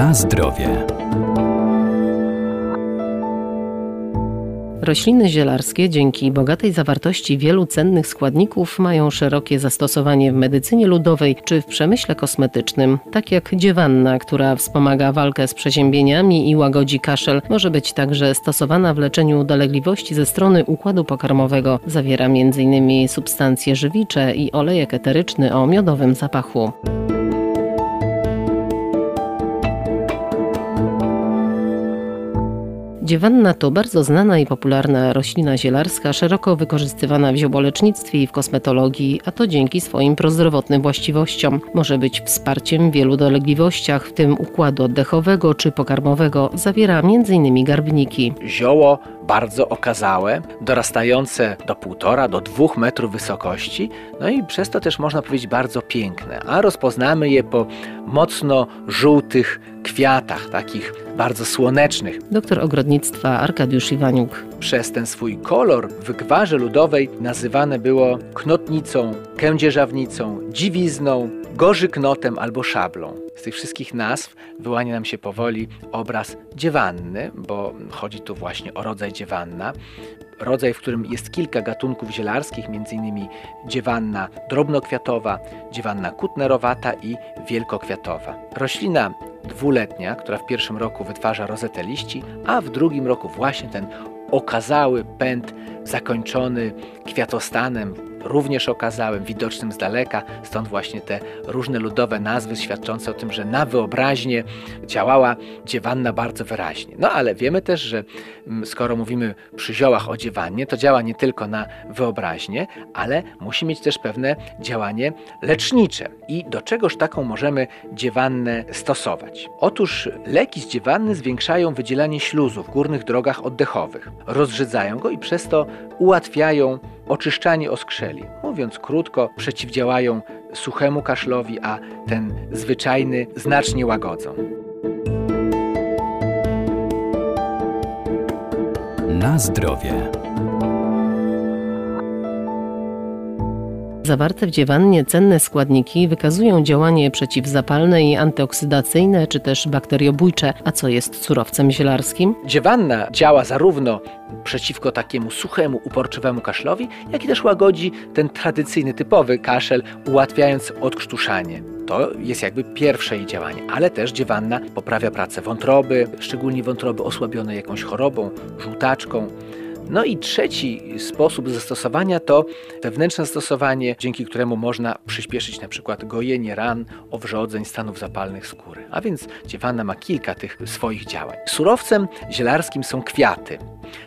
Na zdrowie. Rośliny zielarskie dzięki bogatej zawartości wielu cennych składników mają szerokie zastosowanie w medycynie ludowej czy w przemyśle kosmetycznym, tak jak dziewanna, która wspomaga walkę z przeziębieniami i łagodzi kaszel, może być także stosowana w leczeniu dolegliwości ze strony układu pokarmowego. Zawiera m.in. substancje żywicze i olejek eteryczny o miodowym zapachu. Dziewanna to bardzo znana i popularna roślina zielarska, szeroko wykorzystywana w ziobolecznictwie i w kosmetologii, a to dzięki swoim prozdrowotnym właściwościom. Może być wsparciem w wielu dolegliwościach, w tym układu oddechowego czy pokarmowego. Zawiera m.in. garbniki. Zioło bardzo okazałe, dorastające do półtora, do dwóch metrów wysokości, no i przez to też można powiedzieć bardzo piękne, a rozpoznamy je po mocno żółtych kwiatach, takich bardzo słonecznych. Doktor ogrodnictwa Arkadiusz Iwaniuk. Przez ten swój kolor w gwarze ludowej nazywane było knotnicą, kędzierzawnicą, dziwizną, gorzyknotem albo szablą. Z tych wszystkich nazw wyłania nam się powoli obraz dziewanny, bo chodzi tu właśnie o rodzaj dziewanna. Rodzaj, w którym jest kilka gatunków zielarskich, m.in. dziewanna drobnokwiatowa, dziewanna kutnerowata i wielkokwiatowa. Roślina dwuletnia, która w pierwszym roku wytwarza rozetę liści, a w drugim roku właśnie ten okazały pęd zakończony kwiatostanem, również okazałym, widocznym z daleka, stąd właśnie te różne ludowe nazwy świadczące o tym, że na wyobraźnię działała dziewanna bardzo wyraźnie. No ale wiemy też, że mm, skoro mówimy przy ziołach o dziewannie, to działa nie tylko na wyobraźnię, ale musi mieć też pewne działanie lecznicze. I do czegoż taką możemy dziewannę stosować? Otóż leki z dziewanny zwiększają wydzielanie śluzu w górnych drogach oddechowych, rozrzedzają go i przez to ułatwiają oczyszczanie oskrzeli. Mówiąc krótko, przeciwdziałają suchemu kaszlowi, a ten zwyczajny znacznie łagodzą. Na zdrowie. Zawarte w dziewannie cenne składniki wykazują działanie przeciwzapalne i antyoksydacyjne, czy też bakteriobójcze. A co jest surowcem zielarskim? Dziewanna działa zarówno przeciwko takiemu suchemu, uporczywemu kaszlowi, jak i też łagodzi ten tradycyjny, typowy kaszel, ułatwiając odkrztuszanie. To jest jakby pierwsze jej działanie, ale też dziewanna poprawia pracę wątroby, szczególnie wątroby osłabione jakąś chorobą, żółtaczką. No i trzeci sposób zastosowania to wewnętrzne stosowanie, dzięki któremu można przyspieszyć na przykład gojenie ran, owrzodzeń, stanów zapalnych skóry. A więc dziewanna ma kilka tych swoich działań. Surowcem zielarskim są kwiaty.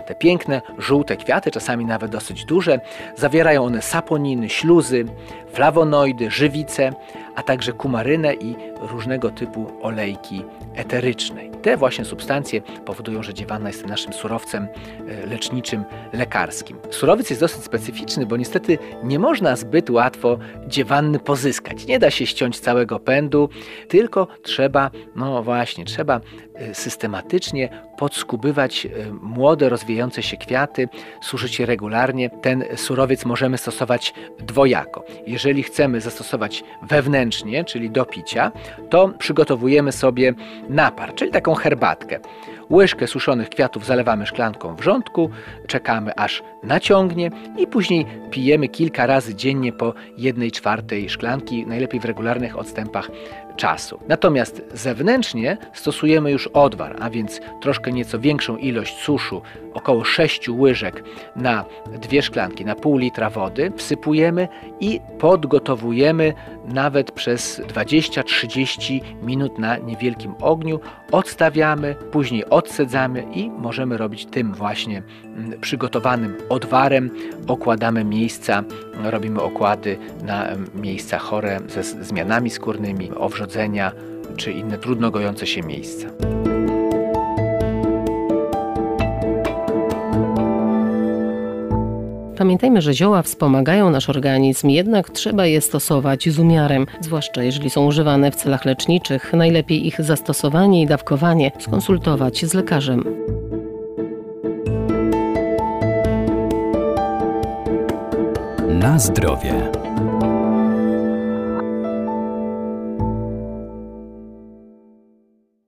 Te piękne, żółte kwiaty, czasami nawet dosyć duże, zawierają one saponiny, śluzy, flawonoidy, żywice, a także kumarynę i różnego typu olejki eteryczne. Te właśnie substancje powodują, że dziewanna jest naszym surowcem e, leczniczym, lekarskim. Surowiec jest dosyć specyficzny, bo niestety nie można zbyt łatwo dziewanny pozyskać. Nie da się ściąć całego pędu, tylko trzeba, no właśnie, trzeba e, systematycznie podskubywać e, młode, rozwijające się kwiaty, suszyć je regularnie. Ten surowiec możemy stosować dwojako. Jeżeli chcemy zastosować wewnętrznie, czyli do picia, to przygotowujemy sobie napar, czyli taką herbatkę. Łyżkę suszonych kwiatów zalewamy szklanką wrzątku, czekamy aż naciągnie i później pijemy kilka razy dziennie po jednej czwartej szklanki, najlepiej w regularnych odstępach czasu. Natomiast zewnętrznie stosujemy już odwar, a więc troszkę nieco większą ilość suszu, około 6 łyżek na dwie szklanki, na pół litra wody, wsypujemy i podgotowujemy nawet przez 20-30 minut na niewielkim ogniu. Odstawiamy, później odsedzamy i możemy robić tym właśnie mm, przygotowanym odwarem. Okładamy miejsca, robimy okłady na mm, miejsca chore ze zmianami skórnymi, owrzodzenia czy inne trudno gojące się miejsca. Pamiętajmy, że zioła wspomagają nasz organizm, jednak trzeba je stosować z umiarem, zwłaszcza jeżeli są używane w celach leczniczych. Najlepiej ich zastosowanie i dawkowanie skonsultować z lekarzem. Na zdrowie.